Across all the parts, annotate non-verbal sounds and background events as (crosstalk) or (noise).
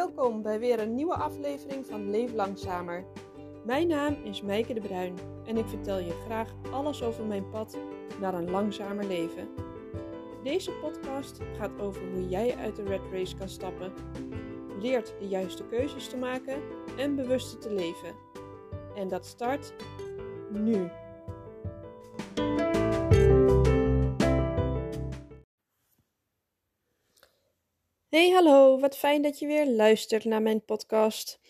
Welkom bij weer een nieuwe aflevering van Leef Langzamer. Mijn naam is Meike de Bruin en ik vertel je graag alles over mijn pad naar een langzamer leven. Deze podcast gaat over hoe jij uit de red race kan stappen, leert de juiste keuzes te maken en bewuster te leven. En dat start nu. Hey hallo, wat fijn dat je weer luistert naar mijn podcast.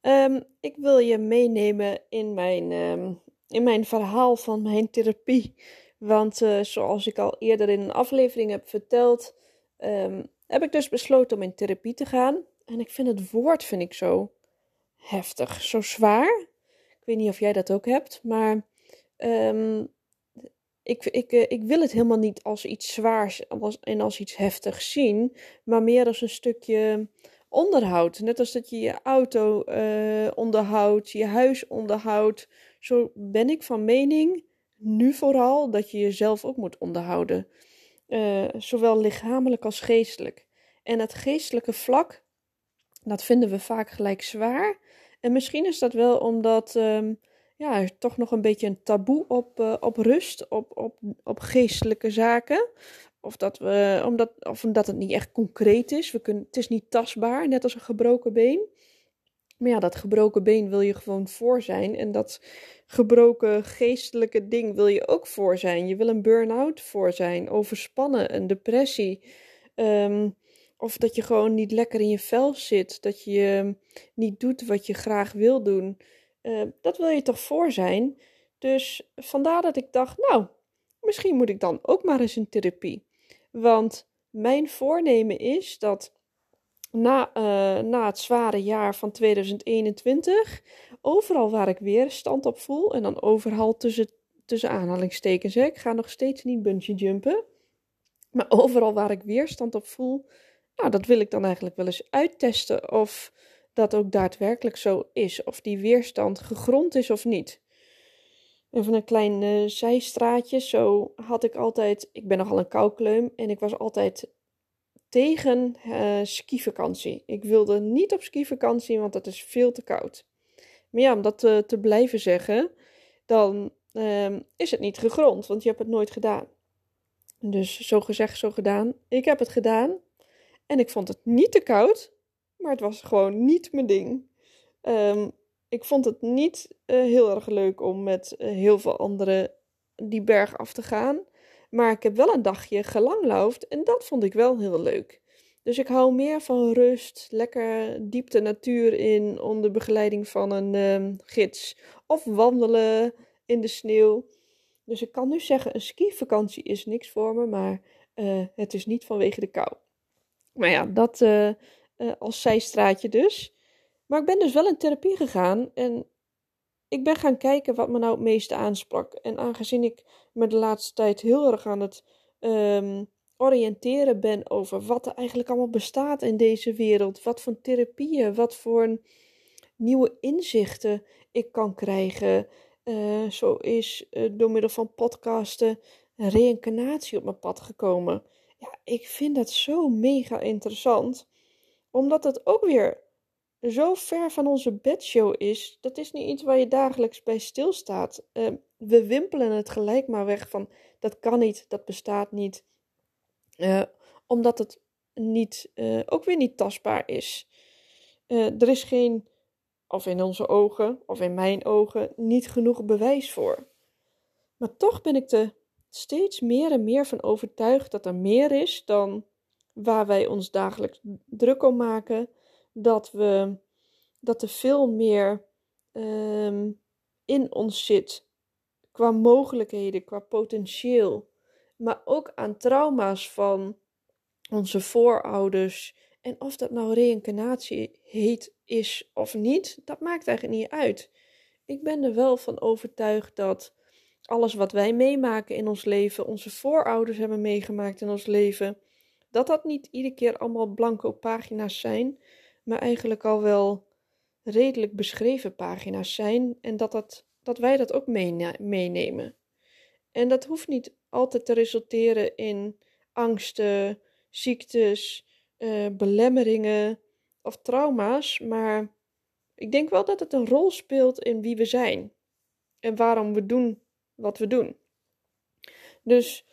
Ehm, ik wil je meenemen in mijn, ehm, in mijn verhaal van mijn therapie. Want uh, zoals ik al eerder in een aflevering heb verteld, ehm, heb ik dus besloten om in therapie te gaan. En ik vind het woord vind ik zo heftig, zo zwaar. Ik weet niet of jij dat ook hebt, maar ik, ik, eh, ik wil het helemaal niet als iets zwaars en als iets heftigs zien, maar meer als een stukje onderhoud. Net als dat je je auto uh, onderhoudt, je huis onderhoudt. Zo ben ik van mening, nu vooral, dat je jezelf ook moet onderhouden. Uh, zowel lichamelijk als geestelijk. En het geestelijke vlak, dat vinden we vaak gelijk zwaar. En misschien is dat wel omdat. Um, ja, er toch nog een beetje een taboe op, uh, op rust, op, op, op geestelijke zaken. Of, dat we, omdat, of omdat het niet echt concreet is. We kunnen, het is niet tastbaar, net als een gebroken been. Maar ja, dat gebroken been wil je gewoon voor zijn. En dat gebroken geestelijke ding wil je ook voor zijn. Je wil een burn-out voor zijn, overspannen, een depressie. Um, of dat je gewoon niet lekker in je vel zit. Dat je niet doet wat je graag wil doen. Uh, dat wil je toch voor zijn? Dus vandaar dat ik dacht, nou, misschien moet ik dan ook maar eens in therapie. Want mijn voornemen is dat na, uh, na het zware jaar van 2021, overal waar ik weerstand op voel, en dan overal tussen, tussen aanhalingstekens, hè, ik ga nog steeds niet bungee jumpen, maar overal waar ik weerstand op voel, nou, dat wil ik dan eigenlijk wel eens uittesten of dat ook daadwerkelijk zo is, of die weerstand gegrond is of niet. Even een klein uh, zijstraatje, zo had ik altijd, ik ben nogal een koukleum en ik was altijd tegen uh, skivakantie. Ik wilde niet op skivakantie, want dat is veel te koud. Maar ja, om dat te, blijven zeggen, dan uh, is het niet gegrond, want je hebt het nooit gedaan. Dus zo gezegd, zo gedaan. Ik heb het gedaan en ik vond het niet te koud, maar het was gewoon niet mijn ding. Um, ik vond het niet uh, heel erg leuk om met uh, heel veel anderen die berg af te gaan. Maar ik heb wel een dagje gelangloofd en dat vond ik wel heel leuk. Dus ik hou meer van rust, lekker diepte natuur in onder begeleiding van een um, gids. Of wandelen in de sneeuw. Dus ik kan nu zeggen, een skivakantie is niks voor me, maar uh, het is niet vanwege de kou. Maar ja, dat, als zijstraatje dus. Maar ik ben dus wel in therapie gegaan en ik ben gaan kijken wat me nou het meeste aansprak. En aangezien ik me de laatste tijd heel erg aan het um, oriënteren ben over wat er eigenlijk allemaal bestaat in deze wereld, wat voor therapieën, wat voor nieuwe inzichten ik kan krijgen. Uh, zo is uh, door middel van podcasten reïncarnatie op mijn pad gekomen. Ja, ik vind dat zo mega interessant omdat het ook weer zo ver van onze bedshow is. Dat is niet iets waar je dagelijks bij stilstaat. Uh, we wimpelen het gelijk maar weg van dat kan niet, dat bestaat niet. Uh, omdat het niet, uh, ook weer niet tastbaar is. er is geen, of in onze ogen, of in mijn ogen, niet genoeg bewijs voor. Maar toch ben ik er steeds meer en meer van overtuigd dat er meer is dan waar wij ons dagelijks druk om maken, dat, we, dat er veel meer um, in ons zit qua mogelijkheden, qua potentieel, maar ook aan trauma's van onze voorouders. En of dat nou reïncarnatie heet is of niet, dat maakt eigenlijk niet uit. Ik ben er wel van overtuigd dat alles wat wij meemaken in ons leven, onze voorouders hebben meegemaakt in ons leven, dat dat niet iedere keer allemaal blanco pagina's zijn, maar eigenlijk al wel redelijk beschreven pagina's zijn en dat, dat, dat wij dat ook meenemen. En dat hoeft niet altijd te resulteren in angsten, ziektes, uh, belemmeringen of trauma's, maar ik denk wel dat het een rol speelt in wie we zijn en waarom we doen wat we doen. Dus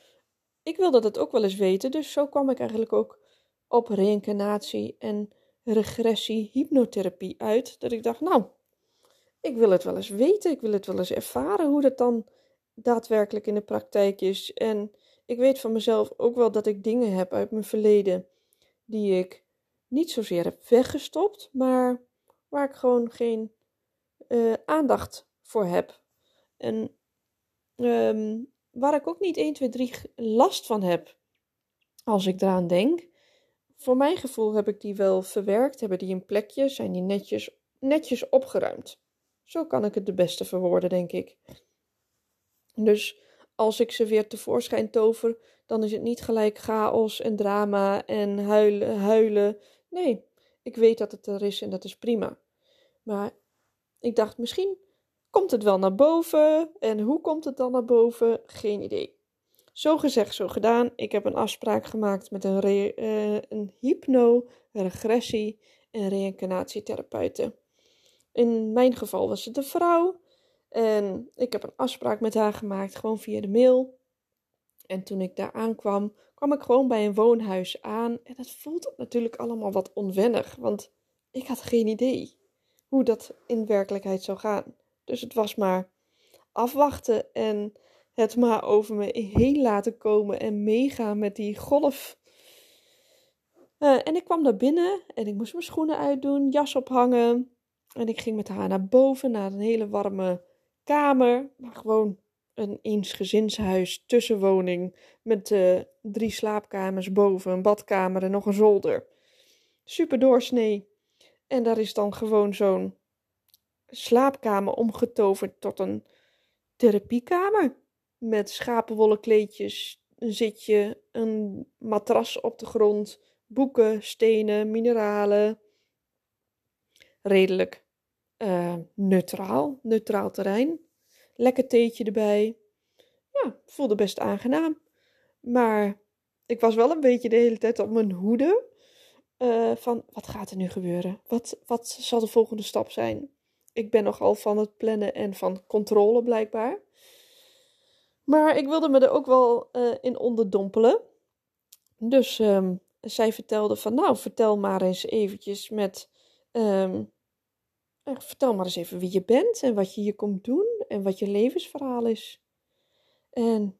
ik wilde dat ook wel eens weten, dus zo kwam ik eigenlijk ook op reïncarnatie en regressie hypnotherapie uit. Dat ik dacht, nou, ik wil het wel eens weten, ik wil het wel eens ervaren hoe dat dan daadwerkelijk in de praktijk is. En ik weet van mezelf ook wel dat ik dingen heb uit mijn verleden die ik niet zozeer heb weggestopt, maar waar ik gewoon geen uh, aandacht voor heb. En um, waar ik ook niet 1, 2, 3 last van heb als ik eraan denk. Voor mijn gevoel heb ik die wel verwerkt, hebben die een plekje, zijn die netjes, netjes opgeruimd. Zo kan ik het de beste verwoorden, denk ik. Dus als ik ze weer tevoorschijn tover, dan is het niet gelijk chaos en drama en huilen. huilen. Nee, ik weet dat het er is en dat is prima. Maar ik dacht, misschien komt het wel naar boven. En hoe komt het dan naar boven? Geen idee. Zo gezegd, zo gedaan. Ik heb een afspraak gemaakt met een, re, uh, een hypno, regressie en reïncarnatietherapeuten. In mijn geval was het een vrouw. En ik heb een afspraak met haar gemaakt, gewoon via de mail. En toen ik daar aankwam, kwam ik gewoon bij een woonhuis aan. En het voelt natuurlijk allemaal wat onwennig, want ik had geen idee hoe dat in werkelijkheid zou gaan. Dus het was maar afwachten en het maar over me heen laten komen en meegaan met die golf. Uh, en ik kwam daar binnen en ik moest mijn schoenen uitdoen, jas ophangen. En ik ging met haar naar boven, naar een hele warme kamer. Maar gewoon een eensgezinshuis, tussenwoning. Met uh, drie slaapkamers boven, een badkamer en nog een zolder. Super doorsnee. En daar is dan gewoon zo'n slaapkamer omgetoverd tot een therapiekamer. Met schapenwolle kleedjes, een zitje, een matras op de grond, boeken, stenen, mineralen. Redelijk uh, neutraal, neutraal terrein. Lekker theetje erbij. Ja, voelde best aangenaam. Maar ik was wel een beetje de hele tijd op mijn hoede. Uh, van wat gaat er nu gebeuren? Wat, wat zal de volgende stap zijn? Ik ben nogal van het plannen en van controle blijkbaar. Maar ik wilde me er ook wel uh, in onderdompelen. Dus um, zij vertelde van nou, vertel maar eens eventjes met... Um, vertel maar eens even wie je bent en wat je hier komt doen en wat je levensverhaal is. En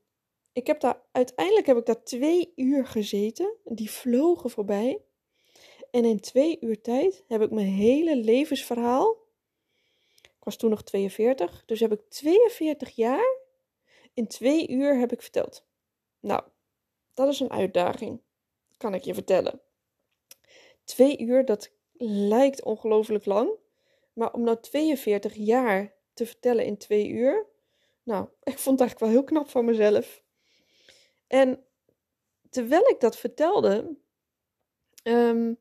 ik heb daar, uiteindelijk heb ik daar twee uur gezeten. Die vlogen voorbij. En in twee uur tijd heb ik mijn hele levensverhaal ik was toen nog 42, dus heb ik 42 jaar in twee uur heb ik verteld. Nou, dat is een uitdaging, kan ik je vertellen. Twee uur, dat lijkt ongelooflijk lang, maar om nou 42 jaar te vertellen in twee uur, nou, (laughs) ik vond het eigenlijk wel heel knap van mezelf. En terwijl ik dat vertelde, um,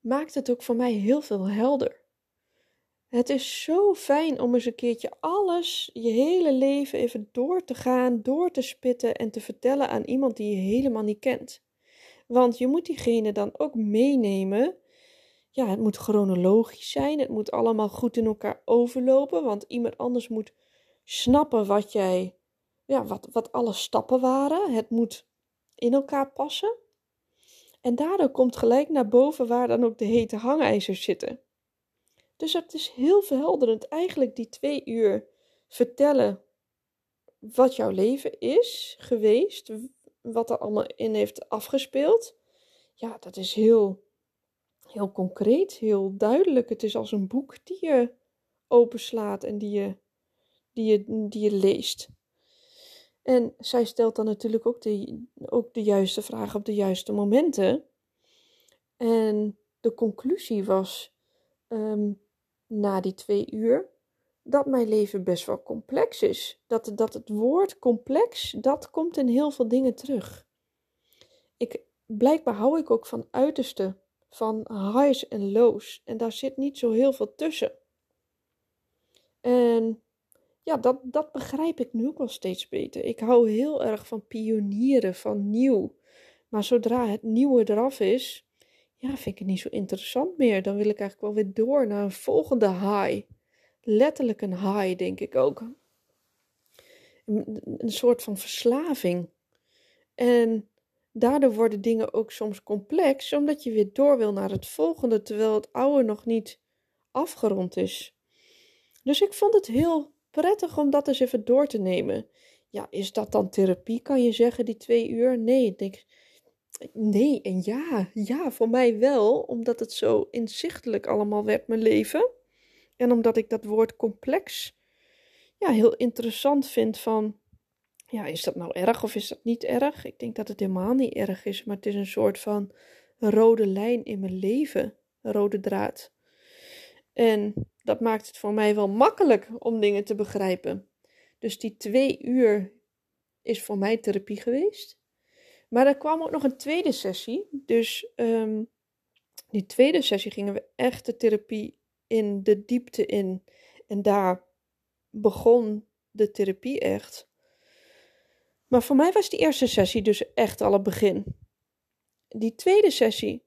maakte het ook voor mij heel veel helder. Het is zo fijn om eens een keertje alles, je hele leven even door te gaan, door te spitten en te vertellen aan iemand die je helemaal niet kent. Want je moet diegene dan ook meenemen. Ja, het moet chronologisch zijn, het moet allemaal goed in elkaar overlopen, want iemand anders moet snappen wat jij, ja, wat, wat alle stappen waren. Het moet in elkaar passen. En daardoor komt gelijk naar boven waar dan ook de hete hangijzers zitten. Dus het is heel verhelderend eigenlijk die twee uur vertellen wat jouw leven is geweest, wat er allemaal in heeft afgespeeld. Ja, dat is heel, heel concreet, heel duidelijk. Het is als een boek die je openslaat en die je, die je, die je leest. En zij stelt dan natuurlijk ook de, ook de juiste vragen op de juiste momenten. En de conclusie was ehm, na die twee uur dat mijn leven best wel complex is. Dat, dat het woord complex, dat komt in heel veel dingen terug. Ik, blijkbaar hou ik ook van uiterste, van highs en lows. En daar zit niet zo heel veel tussen. En ja, dat, dat begrijp ik nu ook wel steeds beter. Ik hou heel erg van pionieren, van nieuw. Maar zodra het nieuwe eraf is, ja, vind ik het niet zo interessant meer. Dan wil ik eigenlijk wel weer door naar een volgende high. Letterlijk een high, denk ik ook. Een, soort van verslaving. En daardoor worden dingen ook soms complex, omdat je weer door wil naar het volgende, terwijl het oude nog niet afgerond is. Dus ik vond het heel prettig om dat eens even door te nemen. Ja, is dat dan therapie, kan je zeggen, die twee uur? Nee, ik denk, nee en ja. Ja, voor mij wel, omdat het zo inzichtelijk allemaal werd, mijn leven. En omdat ik dat woord complex ja, heel interessant vind van, ja, is dat nou erg of is dat niet erg? Ik denk dat het helemaal niet erg is, maar het is een soort van rode lijn in mijn leven, rode draad. En dat maakt het voor mij wel makkelijk om dingen te begrijpen. Dus die twee uur is voor mij therapie geweest. Maar er kwam ook nog een tweede sessie. Dus um, die tweede sessie gingen we echt de therapie in de diepte in. En daar begon de therapie echt. Maar voor mij was die eerste sessie dus echt al het begin. Die tweede sessie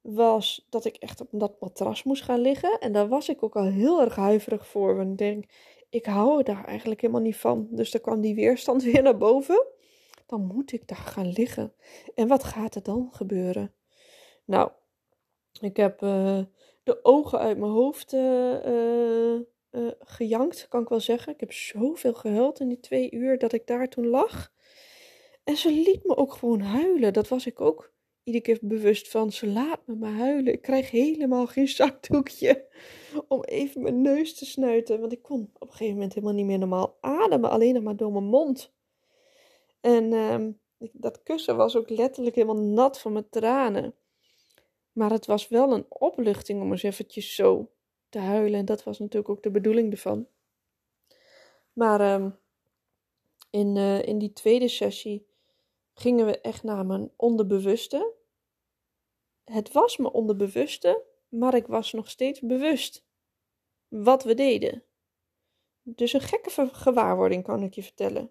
was dat ik echt op dat matras moest gaan liggen. En daar was ik ook al heel erg huiverig voor. Want ik denk, ik hou daar eigenlijk helemaal niet van. Dus dan kwam die weerstand (laughs) weer naar boven. Dan moet ik daar gaan liggen. En wat gaat er dan gebeuren? Nou, ik heb uh, de ogen uit mijn hoofd uh, uh, gejankt, kan ik wel zeggen. Ik heb zoveel gehuild in die twee uur dat ik daar toen lag. En ze liet me ook gewoon huilen. Dat was ik ook iedere keer bewust van. Ze laat me maar huilen. Ik krijg helemaal geen zakdoekje (laughs) om even mijn neus te snuiten. Want ik kon op een gegeven moment helemaal niet meer normaal ademen. Alleen nog maar door mijn mond. En uh, dat kussen was ook letterlijk helemaal nat van mijn tranen. Maar het was wel een opluchting om eens eventjes zo te huilen. En dat was natuurlijk ook de bedoeling ervan. Maar uh, in, uh, in die tweede sessie gingen we echt naar mijn onderbewuste. Het was mijn onderbewuste, maar ik was nog steeds bewust wat we deden. Dus een gekke gewaarwording kan ik je vertellen.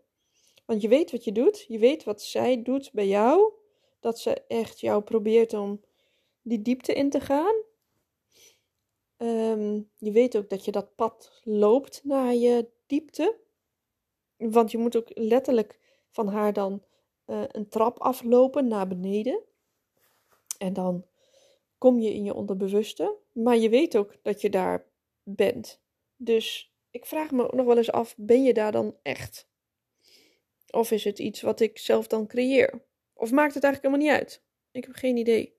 Want je weet wat je doet, je weet wat zij doet bij jou, dat ze echt jou probeert om die diepte in te gaan. Um, je weet ook dat je dat pad loopt naar je diepte. Want je moet ook letterlijk van haar dan uh, een trap aflopen naar beneden. En dan kom je in je onderbewuste. Maar je weet ook dat je daar bent. Dus ik vraag me nog wel eens af: ben je daar dan echt? Of is het iets wat ik zelf dan creëer? Of maakt het eigenlijk helemaal niet uit? Ik heb geen idee.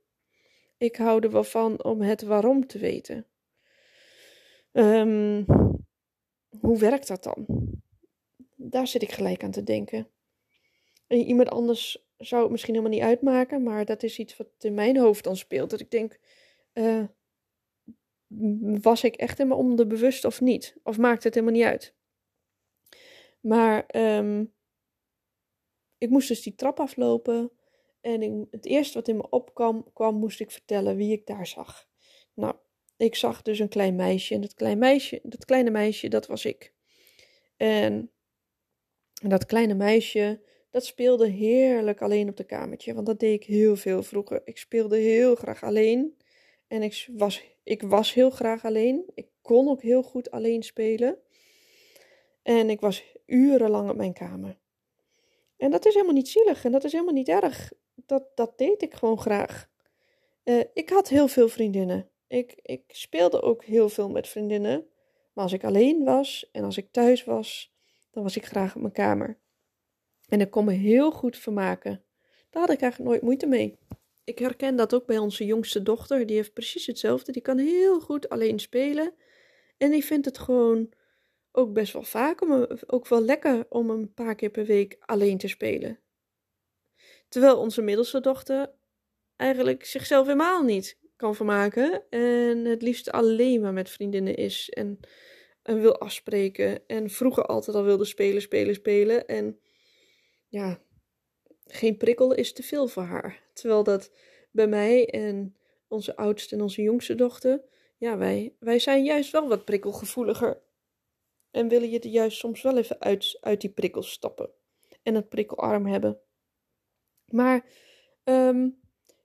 Ik hou er wel van om het waarom te weten. Um, hoe werkt dat dan? Daar zit ik gelijk aan te denken. En iemand anders zou het misschien helemaal niet uitmaken, maar dat is iets wat in mijn hoofd dan speelt. Dat ik denk, uh, was ik echt mijn onderbewust of niet? Of maakt het helemaal niet uit? Maar um, ik moest dus die trap aflopen. En het eerste wat in me opkwam, kwam, moest ik vertellen wie ik daar zag. Nou, ik zag dus een klein meisje. En dat, klein meisje, dat kleine meisje, dat was ik. En dat kleine meisje, dat speelde heerlijk alleen op de kamertje. Want dat deed ik heel veel vroeger. Ik speelde heel graag alleen. En ik was, ik was heel graag alleen. Ik kon ook heel goed alleen spelen. En ik was urenlang op mijn kamer. En dat is helemaal niet zielig en dat is helemaal niet erg. Dat, dat deed ik gewoon graag. Uh, ik had heel veel vriendinnen. Ik, ik speelde ook heel veel met vriendinnen. Maar als ik alleen was en als ik thuis was, dan was ik graag op mijn kamer. En ik kon me heel goed vermaken. Daar had ik eigenlijk nooit moeite mee. Ik herken dat ook bij onze jongste dochter. Die heeft precies hetzelfde. Die kan heel goed alleen spelen. En die vindt het gewoon ook best wel vaak, om, ook wel lekker om een paar keer per week alleen te spelen. Terwijl onze middelste dochter eigenlijk zichzelf helemaal niet kan vermaken en het liefst alleen maar met vriendinnen is en, en wil afspreken en vroeger altijd al wilde spelen, spelen, spelen en ja, geen prikkel is te veel voor haar. Terwijl dat bij mij en onze oudste en onze jongste dochter, ja, wij, wij zijn juist wel wat prikkelgevoeliger en willen je er juist soms wel even uit, uit die prikkels stappen en het prikkelarm hebben. Maar um,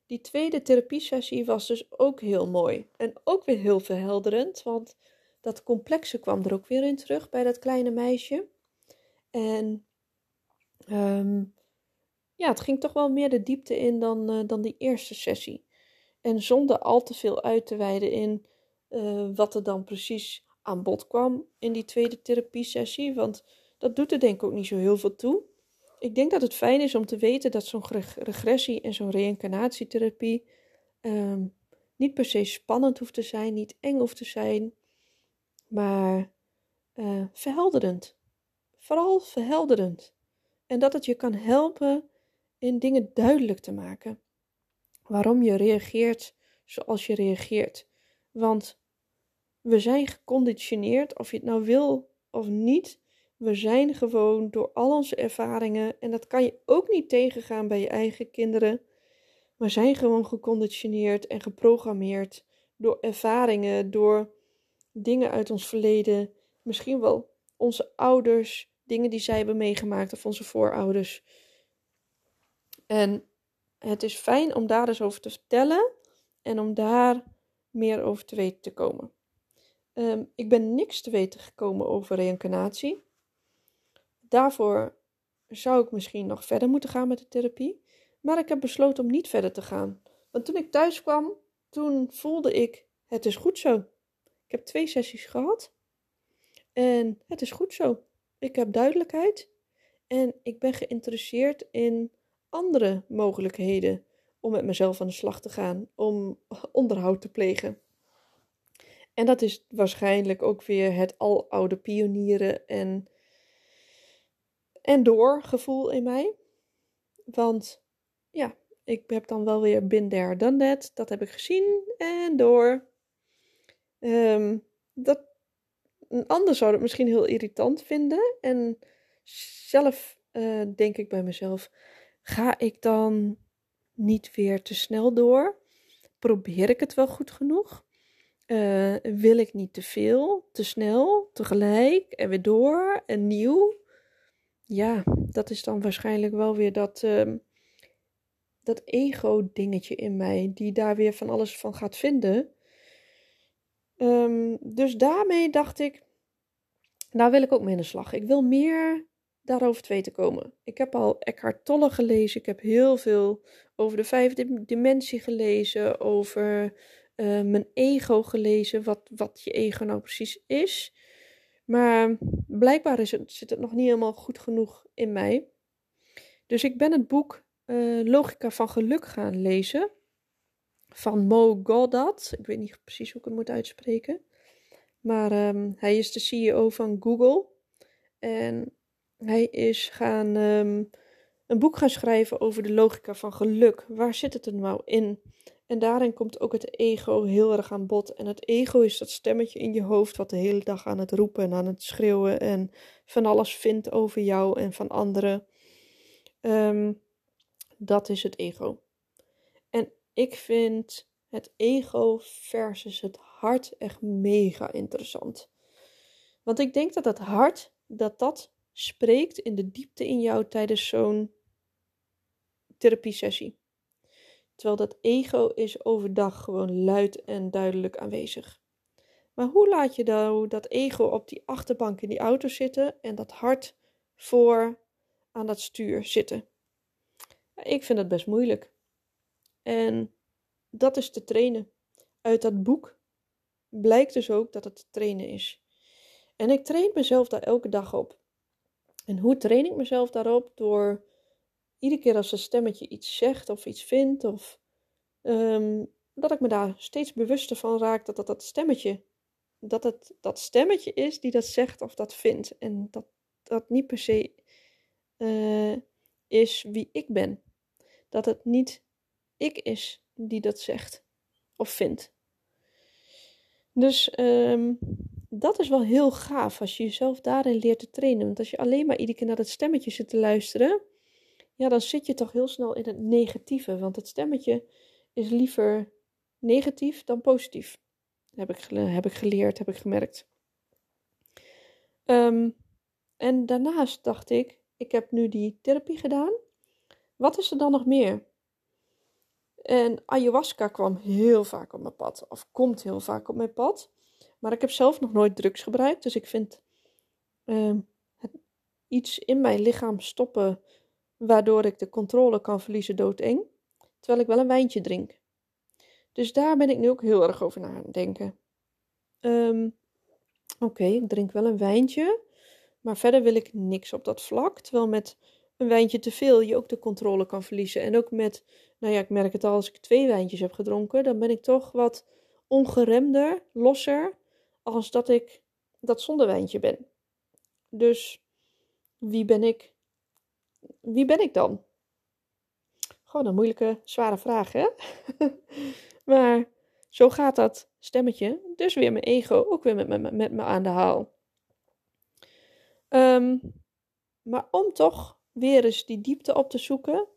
die tweede therapiesessie was dus ook heel mooi. En ook weer heel verhelderend, want dat complexe kwam er ook weer in terug bij dat kleine meisje. En ehm, ja, het ging toch wel meer de diepte in dan, uh, dan die eerste sessie. En zonder al te veel uit te wijden in uh, wat er dan precies aan bod kwam in die tweede therapiesessie. Want dat doet er denk ik ook niet zo heel veel toe. Ik denk dat het fijn is om te weten dat zo'n regressie en zo'n reïncarnatietherapie um, niet per se spannend hoeft te zijn, niet eng hoeft te zijn, maar uh, verhelderend. Vooral verhelderend. En dat het je kan helpen in dingen duidelijk te maken. Waarom je reageert zoals je reageert. Want we zijn geconditioneerd, of je het nou wil of niet. We zijn gewoon door al onze ervaringen, en dat kan je ook niet tegengaan bij je eigen kinderen. We zijn gewoon geconditioneerd en geprogrammeerd door ervaringen, door dingen uit ons verleden, misschien wel onze ouders, dingen die zij hebben meegemaakt of onze voorouders. En het is fijn om daar eens over te vertellen en om daar meer over te weten te komen. Um, ik ben niks te weten gekomen over reïncarnatie. Daarvoor zou ik misschien nog verder moeten gaan met de therapie. Maar ik heb besloten om niet verder te gaan. Want toen ik thuis kwam, toen voelde ik: het is goed zo. Ik heb twee sessies gehad. En het is goed zo. Ik heb duidelijkheid. En ik ben geïnteresseerd in andere mogelijkheden om met mezelf aan de slag te gaan, om (laughs) onderhoud te plegen. En dat is waarschijnlijk ook weer het aloude pionieren en, en door gevoel in mij. Want ja, ik heb dan wel weer been there, done that. Dat heb ik gezien en door. Um, dat, een ander zou het misschien heel irritant vinden. En zelf uh, denk ik bij mezelf: ga ik dan niet weer te snel door? Probeer ik het wel goed genoeg? Uh, wil ik niet te veel, te snel, tegelijk en weer door en nieuw? Ja, dat is dan waarschijnlijk wel weer dat, uh, dat ego-dingetje in mij, die daar weer van alles van gaat vinden. Um, dus daarmee dacht ik, nou wil ik ook mee in de slag. Ik wil meer daarover te weten komen. Ik heb al Eckhart Tolle gelezen. Ik heb heel veel over de vijfde dimensie gelezen. Over uh, mijn ego gelezen. Wat, wat je ego nou precies is. Maar blijkbaar is het, zit het nog niet helemaal goed genoeg in mij. Dus ik ben het boek uh, Logica van Geluk gaan lezen. Van Mo Godat. Ik weet niet precies hoe ik het moet uitspreken. Maar um, hij is de CEO van Google. En hij is gaan um, een boek gaan schrijven over de logica van geluk. Waar zit het er nou in? En daarin komt ook het ego heel erg aan bod. En het ego is dat stemmetje in je hoofd wat de hele dag aan het roepen en aan het schreeuwen en van alles vindt over jou en van anderen. Um, dat is het ego. En ik vind het ego versus het hart echt mega interessant. Want ik denk dat het hart, dat dat spreekt in de diepte in jou tijdens zo'n therapiesessie. Terwijl dat ego is overdag gewoon luid en duidelijk aanwezig. Maar hoe laat je nou dat ego op die achterbank in die auto zitten en dat hart voor aan dat stuur zitten? Ik vind dat best moeilijk. En dat is te trainen. Uit dat boek blijkt dus ook dat het te trainen is. En ik train mezelf daar elke dag op. En hoe train ik mezelf daarop? Door iedere keer als een stemmetje iets zegt of iets vindt, of um, dat ik me daar steeds bewuster van raak dat dat, dat stemmetje, dat het dat stemmetje is die dat zegt of dat vindt. En dat dat niet per se uh, is wie ik ben. Dat het niet ik is die dat zegt of vindt. Dus um, dat is wel heel gaaf als je jezelf daarin leert te trainen. Want als je alleen maar iedere keer naar dat stemmetje zit te luisteren, ja, dan zit je toch heel snel in het negatieve. Want het stemmetje is liever negatief dan positief. Heb ik, heb ik geleerd, heb ik gemerkt. Um, en daarnaast dacht ik, ik heb nu die therapie gedaan. Wat is er dan nog meer? En ayahuasca kwam heel vaak op mijn pad, of komt heel vaak op mijn pad. Maar ik heb zelf nog nooit drugs gebruikt, dus ik vind ehm, het, iets in mijn lichaam stoppen waardoor ik de controle kan verliezen doodeng. Terwijl ik wel een wijntje drink. Dus daar ben ik nu ook heel erg over na aan het denken. Ehm, oké, ik drink wel een wijntje. Maar verder wil ik niks op dat vlak. Terwijl met een wijntje te veel je ook de controle kan verliezen. En ook met, nou ja, ik merk het al als ik twee wijntjes heb gedronken. Dan ben ik toch wat ongeremder, losser. Als dat ik dat zonder wijntje ben. Dus wie ben ik? Wie ben ik dan? Gewoon een moeilijke, zware vraag, hè? (laughs) maar zo gaat dat stemmetje. Dus weer mijn ego, ook weer met, met, met me aan de haal. Ehm, maar om toch weer eens die diepte op te zoeken,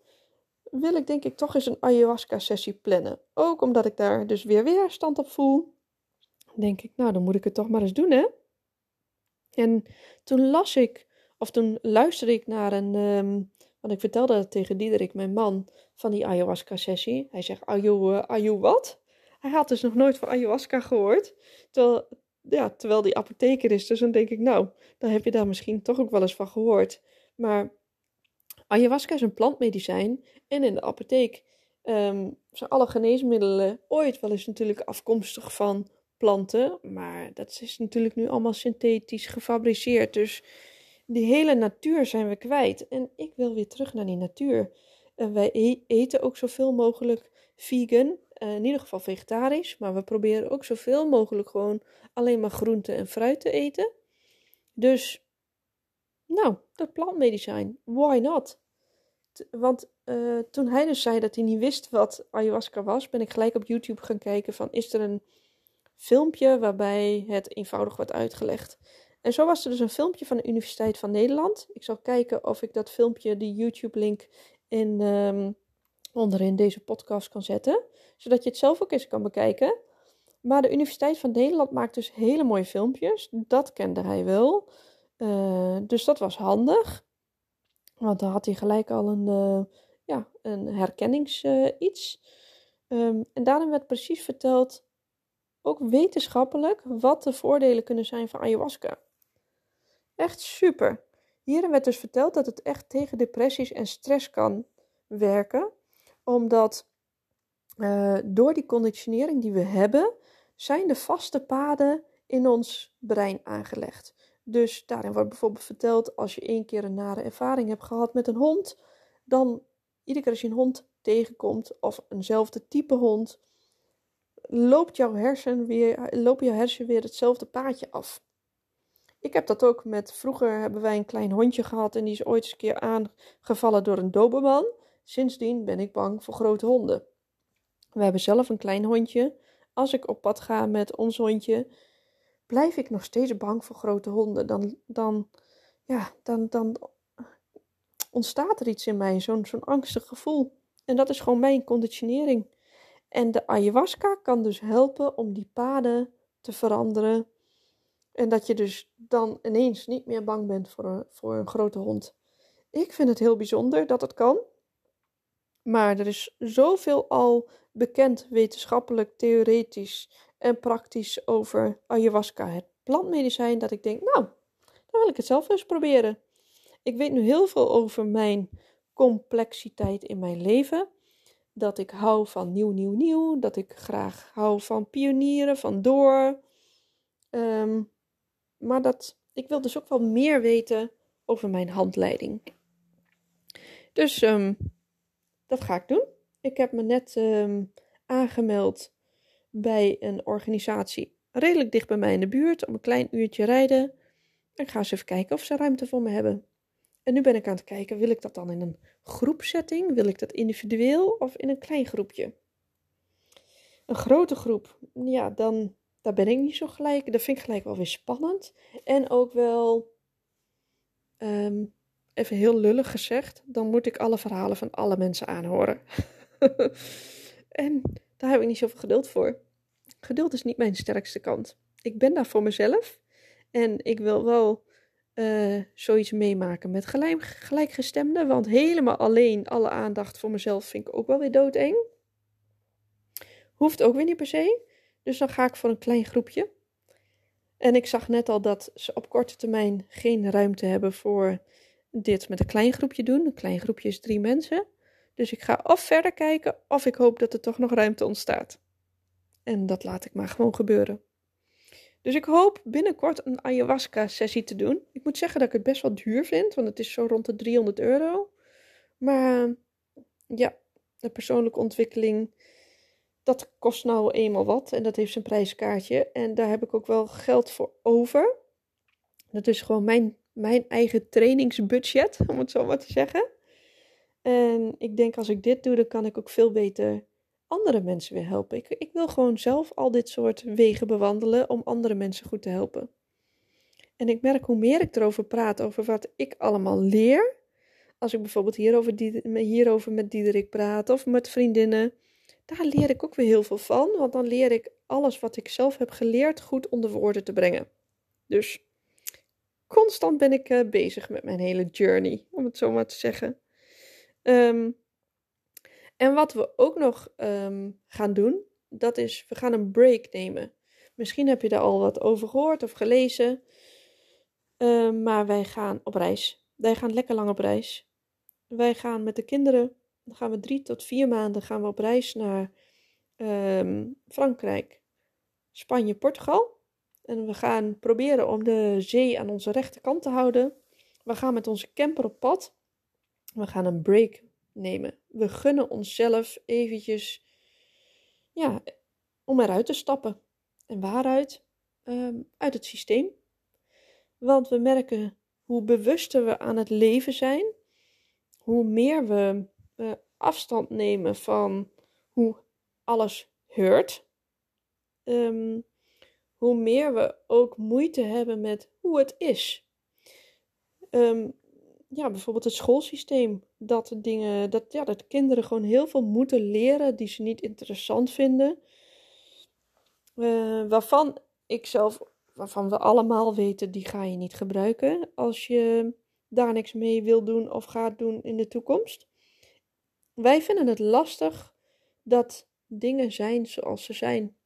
wil ik denk ik toch eens een ayahuasca-sessie plannen. Ook omdat ik daar dus weer weerstand op voel. Denk ik, nou dan moet ik het toch maar eens doen, hè? En toen las ik, of toen luisterde ik naar een, um, want ik vertelde dat tegen Diederik, mijn man, van die ayahuasca-sessie. Hij zegt, ayu, uh, wat? Hij had dus nog nooit van ayahuasca gehoord. Terwijl, ja, terwijl die apotheker is. Dus dan denk ik, nou, dan heb je daar misschien toch ook wel eens van gehoord. Maar ayahuasca is een plantmedicijn. En in de apotheek um, zijn alle geneesmiddelen ooit wel eens natuurlijk afkomstig van planten. Maar dat is natuurlijk nu allemaal synthetisch gefabriceerd. Dus die hele natuur zijn we kwijt. En ik wil weer terug naar die natuur. En wij e-, eten ook zoveel mogelijk vegan. Uh, in ieder geval vegetarisch. Maar we proberen ook zoveel mogelijk gewoon alleen maar groente en fruit te eten. Dus, nou, dat plantmedicijn. Why not? want uh, toen hij dus zei dat hij niet wist wat ayahuasca was, ben ik gelijk op YouTube gaan kijken van is er een filmpje waarbij het eenvoudig wordt uitgelegd. En zo was er dus een filmpje van de Universiteit van Nederland. Ik zal kijken of ik dat filmpje, die YouTube-link, in, um, onderin deze podcast kan zetten. Zodat je het zelf ook eens kan bekijken. Maar de Universiteit van Nederland maakt dus hele mooie filmpjes. Dat kende hij wel. Uh, dus dat was handig. Want dan had hij gelijk al een, uh, ja, een herkennings uh, iets. Um, en daarin werd precies verteld, ook wetenschappelijk, wat de voordelen kunnen zijn van ayahuasca. Echt super. Hierin werd dus verteld dat het echt tegen depressies en stress kan werken, omdat uh, door die conditionering die we hebben, zijn de vaste paden in ons brein aangelegd. Dus daarin wordt bijvoorbeeld verteld, als je één keer een nare ervaring hebt gehad met een hond, dan iedere keer als je een hond tegenkomt of eenzelfde type hond, loopt jouw hersen weer, loopt jouw hersen weer hetzelfde paadje af. Ik heb dat ook met, vroeger hebben wij een klein hondje gehad en die is ooit eens een keer aangevallen door een doberman. Sindsdien ben ik bang voor grote honden. We hebben zelf een klein hondje. Als ik op pad ga met ons hondje, blijf ik nog steeds bang voor grote honden. Dan, dan, ja, dan, dan ontstaat er iets in mij, zo'n zo'n angstig gevoel. En dat is gewoon mijn conditionering. En de ayahuasca kan dus helpen om die paden te veranderen. En dat je dus dan ineens niet meer bang bent voor een, voor een grote hond. Ik vind het heel bijzonder dat het kan. Maar er is zoveel al bekend wetenschappelijk, theoretisch en praktisch over ayahuasca, het plantmedicijn, dat ik denk, nou, dan wil ik het zelf eens proberen. Ik weet nu heel veel over mijn complexiteit in mijn leven. Dat ik hou van nieuw, nieuw, nieuw. Dat ik graag hou van pionieren, van door. Um, maar dat, ik wil dus ook wel meer weten over mijn handleiding. Dus um, dat ga ik doen. Ik heb me net um, aangemeld bij een organisatie redelijk dicht bij mij in de buurt, om een klein uurtje rijden. Ik ga eens even kijken of ze ruimte voor me hebben. En nu ben ik aan het kijken, wil ik dat dan in een groepsetting? Wil ik dat individueel of in een klein groepje? Een grote groep, ja, dan daar ben ik niet zo gelijk. Dat vind ik gelijk wel weer spannend. En ook wel, um, even heel lullig gezegd, dan moet ik alle verhalen van alle mensen aanhoren. (laughs) en daar heb ik niet zoveel geduld voor. Geduld is niet mijn sterkste kant. Ik ben daar voor mezelf. En ik wil wel uh, zoiets meemaken met gelijk, gelijkgestemden. Want helemaal alleen alle aandacht voor mezelf vind ik ook wel weer doodeng. Hoeft ook weer niet per se. Dus dan ga ik voor een klein groepje. En ik zag net al dat ze op korte termijn geen ruimte hebben voor dit met een klein groepje doen. Een klein groepje is drie mensen. Dus ik ga of verder kijken of ik hoop dat er toch nog ruimte ontstaat. En dat laat ik maar gewoon gebeuren. Dus ik hoop binnenkort een ayahuasca-sessie te doen. Ik moet zeggen dat ik het best wel duur vind, want het is zo rond de 300 euro. Maar ja, de persoonlijke ontwikkeling, dat kost nou eenmaal wat. En dat heeft zijn prijskaartje. En daar heb ik ook wel geld voor over. Dat is gewoon mijn, mijn eigen trainingsbudget, (laughs) om het zo maar te zeggen. En ik denk als ik dit doe, dan kan ik ook veel beter andere mensen weer helpen. Ik, ik wil gewoon zelf al dit soort wegen bewandelen om andere mensen goed te helpen. En ik merk hoe meer ik erover praat, over wat ik allemaal leer. Als ik bijvoorbeeld hierover, hierover met Diederik praat of met vriendinnen, daar leer ik ook weer heel veel van. Want dan leer ik alles wat ik zelf heb geleerd goed onder woorden te brengen. Dus constant ben ik uh, bezig met mijn hele journey, om het zo maar te zeggen. Um, en wat we ook nog ehm, gaan doen, dat is we gaan een break nemen. Misschien heb je daar al wat over gehoord of gelezen. Ehm, maar wij gaan op reis. Wij gaan lekker lang op reis. Wij gaan met de kinderen, dan gaan we drie tot vier maanden gaan we op reis naar ehm, Frankrijk, Spanje, Portugal. En we gaan proberen om de zee aan onze rechterkant te houden. We gaan met onze camper op pad. We gaan een break nemen. We gunnen onszelf eventjes, ja, om eruit te stappen. En waaruit? Ehm, uit het systeem. Want we merken hoe bewuster we aan het leven zijn, hoe meer we afstand nemen van hoe alles heurt, ehm, hoe meer we ook moeite hebben met hoe het is. Um, ja, bijvoorbeeld het schoolsysteem. Dat dingen, dat, ja, dat kinderen gewoon heel veel moeten leren die ze niet interessant vinden. Uh, waarvan ik zelf, waarvan we allemaal weten, die ga je niet gebruiken als je daar niks mee wil doen of gaat doen in de toekomst. Wij vinden het lastig dat dingen zijn zoals ze zijn.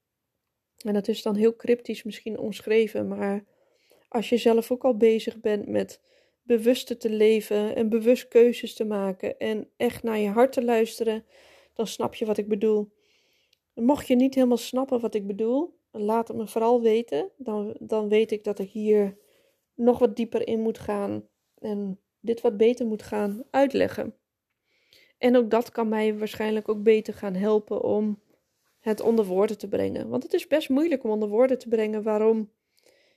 En dat is dan heel cryptisch misschien omschreven, maar als je zelf ook al bezig bent met bewuster te leven en bewust keuzes te maken en echt naar je hart te luisteren, dan snap je wat ik bedoel. Mocht je niet helemaal snappen wat ik bedoel, laat het me vooral weten. Dan, dan weet ik dat ik hier nog wat dieper in moet gaan en dit wat beter moet gaan uitleggen. En ook dat kan mij waarschijnlijk ook beter gaan helpen om het onder woorden te brengen. Want het is best moeilijk om onder woorden te brengen waarom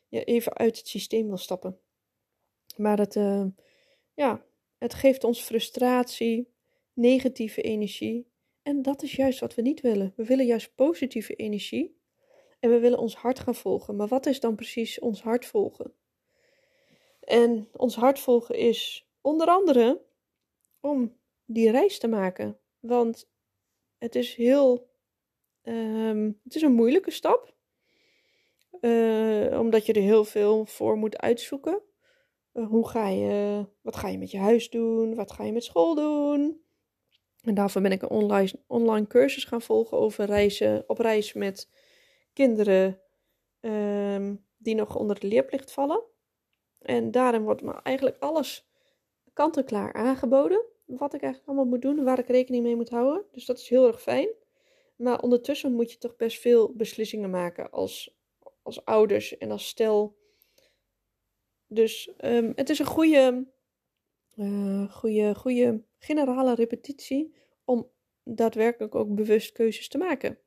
je even uit het systeem wil stappen. Maar het, uh, ja, het geeft ons frustratie, negatieve energie. En dat is juist wat we niet willen. We willen juist positieve energie. En we willen ons hart gaan volgen. Maar wat is dan precies ons hart volgen? En ons hart volgen is onder andere om die reis te maken. Want het is heel. Um, het is een moeilijke stap. Uh, omdat je er heel veel voor moet uitzoeken. Eh, hoe ga je, wat ga je met je huis doen? Wat ga je met school doen? En daarvoor ben ik een online, online cursus gaan volgen over reizen, op reis met kinderen ehm, die nog onder de leerplicht vallen. En daarin wordt me eigenlijk alles kant-en-klaar aangeboden. Wat ik eigenlijk allemaal moet doen, waar ik rekening mee moet houden. Dus dat is heel erg fijn. Maar ondertussen moet je toch best veel beslissingen maken als, als ouders en als stel dus um, het is een goede, uh, goede, goede generale repetitie om daadwerkelijk ook bewust keuzes te maken.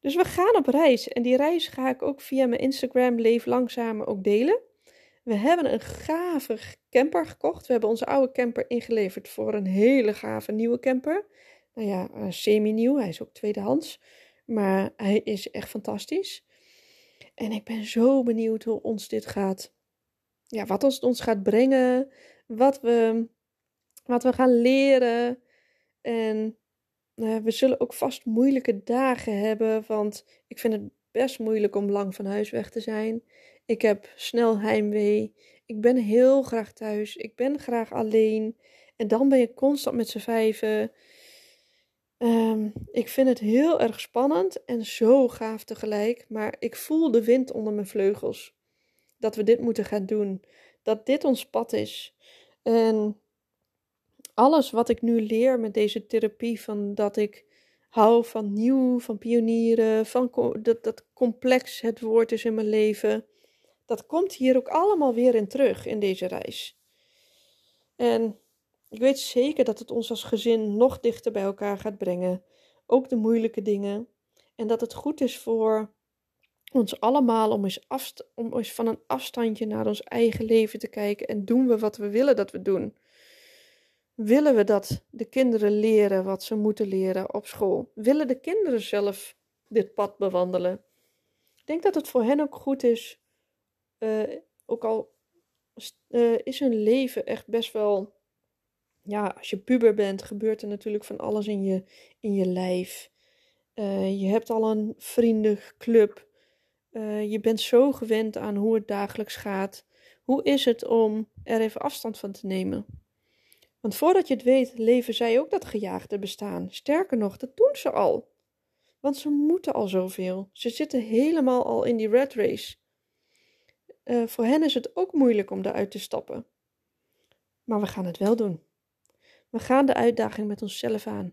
Dus we gaan op reis en die reis ga ik ook via mijn Instagram Leef Langzamer ook delen. We hebben een gave camper gekocht. We hebben onze oude camper ingeleverd voor een hele gave nieuwe camper. Nou ja, uh, semi-nieuw. Hij is ook tweedehands. Maar hij is echt fantastisch. En ik ben zo benieuwd hoe ons dit gaat ja, wat ons, ons gaat brengen, wat we, wat we gaan leren. En uh, we zullen ook vast moeilijke dagen hebben, want ik vind het best moeilijk om lang van huis weg te zijn. Ik heb snel heimwee. Ik ben heel graag thuis. Ik ben graag alleen. En dan ben je constant met z'n vijven. Ehm, ik vind het heel erg spannend en zo gaaf tegelijk. Maar ik voel de wind onder mijn vleugels. Dat we dit moeten gaan doen. Dat dit ons pad is. En alles wat ik nu leer met deze therapie, van dat ik hou van nieuw, van pionieren, van dat, dat complex het woord is in mijn leven, dat komt hier ook allemaal weer in terug in deze reis. En ik weet zeker dat het ons als gezin nog dichter bij elkaar gaat brengen, ook de moeilijke dingen, en dat het goed is voor ons allemaal om eens, om eens van een afstandje naar ons eigen leven te kijken en doen we wat we willen dat we doen. Willen we dat de kinderen leren wat ze moeten leren op school? Willen de kinderen zelf dit pad bewandelen? Ik denk dat het voor hen ook goed is, uh, ook al uh, is hun leven echt best wel, ja, als je puber bent, gebeurt er natuurlijk van alles in je, in je lijf. Uh, je hebt al een vriendenclub. je bent zo gewend aan hoe het dagelijks gaat. Hoe is het om er even afstand van te nemen? Want voordat je het weet, leven zij ook dat gejaagde bestaan. Sterker nog, dat doen ze al. Want ze moeten al zoveel. Ze zitten helemaal al in die red race. Uh, voor hen is het ook moeilijk om eruit te stappen. Maar we gaan het wel doen. We gaan de uitdaging met onszelf aan.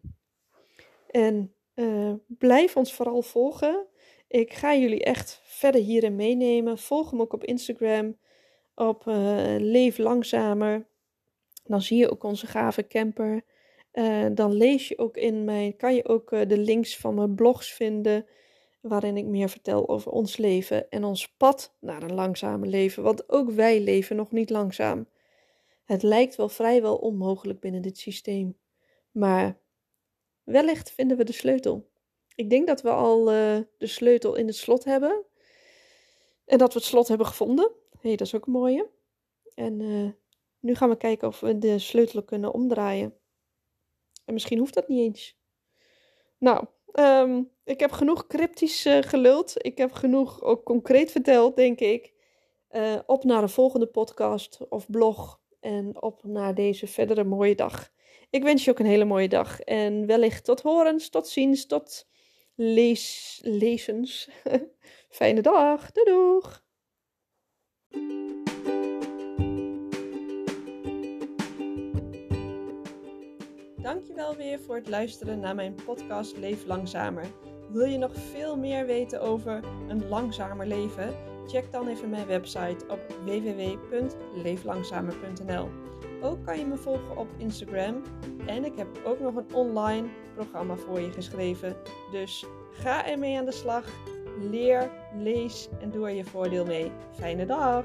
En uh, blijf ons vooral volgen. Ik ga jullie echt verder hierin meenemen. Volg hem ook op Instagram. Op uh, Leef Langzamer. Dan zie je ook onze gave camper. Dan lees je ook in mijn, kan je ook de links van mijn blogs vinden, waarin ik meer vertel over ons leven en ons pad naar een langzame leven. Want ook wij leven nog niet langzaam. Het lijkt wel vrijwel onmogelijk binnen dit systeem. Maar wellicht vinden we de sleutel. Ik denk dat we al uh, de sleutel in het slot hebben. En dat we het slot hebben gevonden. Hey, dat is ook een mooie. En nu gaan we kijken of we de sleutel kunnen omdraaien. En misschien hoeft dat niet eens. Nou, ehm, ik heb genoeg cryptisch uh, geluld. Ik heb genoeg ook concreet verteld, denk ik. Uh, op naar de volgende podcast of blog. En op naar deze verdere mooie dag. Ik wens je ook een hele mooie dag. En wellicht tot horens, tot ziens, tot lees, lezens. (laughs) Fijne dag. Doei doeg. Dankjewel weer voor het luisteren naar mijn podcast Leef Langzamer. Wil je nog veel meer weten over een langzamer leven? Check dan even mijn website op www.leeflangzamer.nl. Ook kan je me volgen op Instagram en ik heb ook nog een online programma voor je geschreven. Dus ga ermee aan de slag, leer, lees en doe er je voordeel mee. Fijne dag!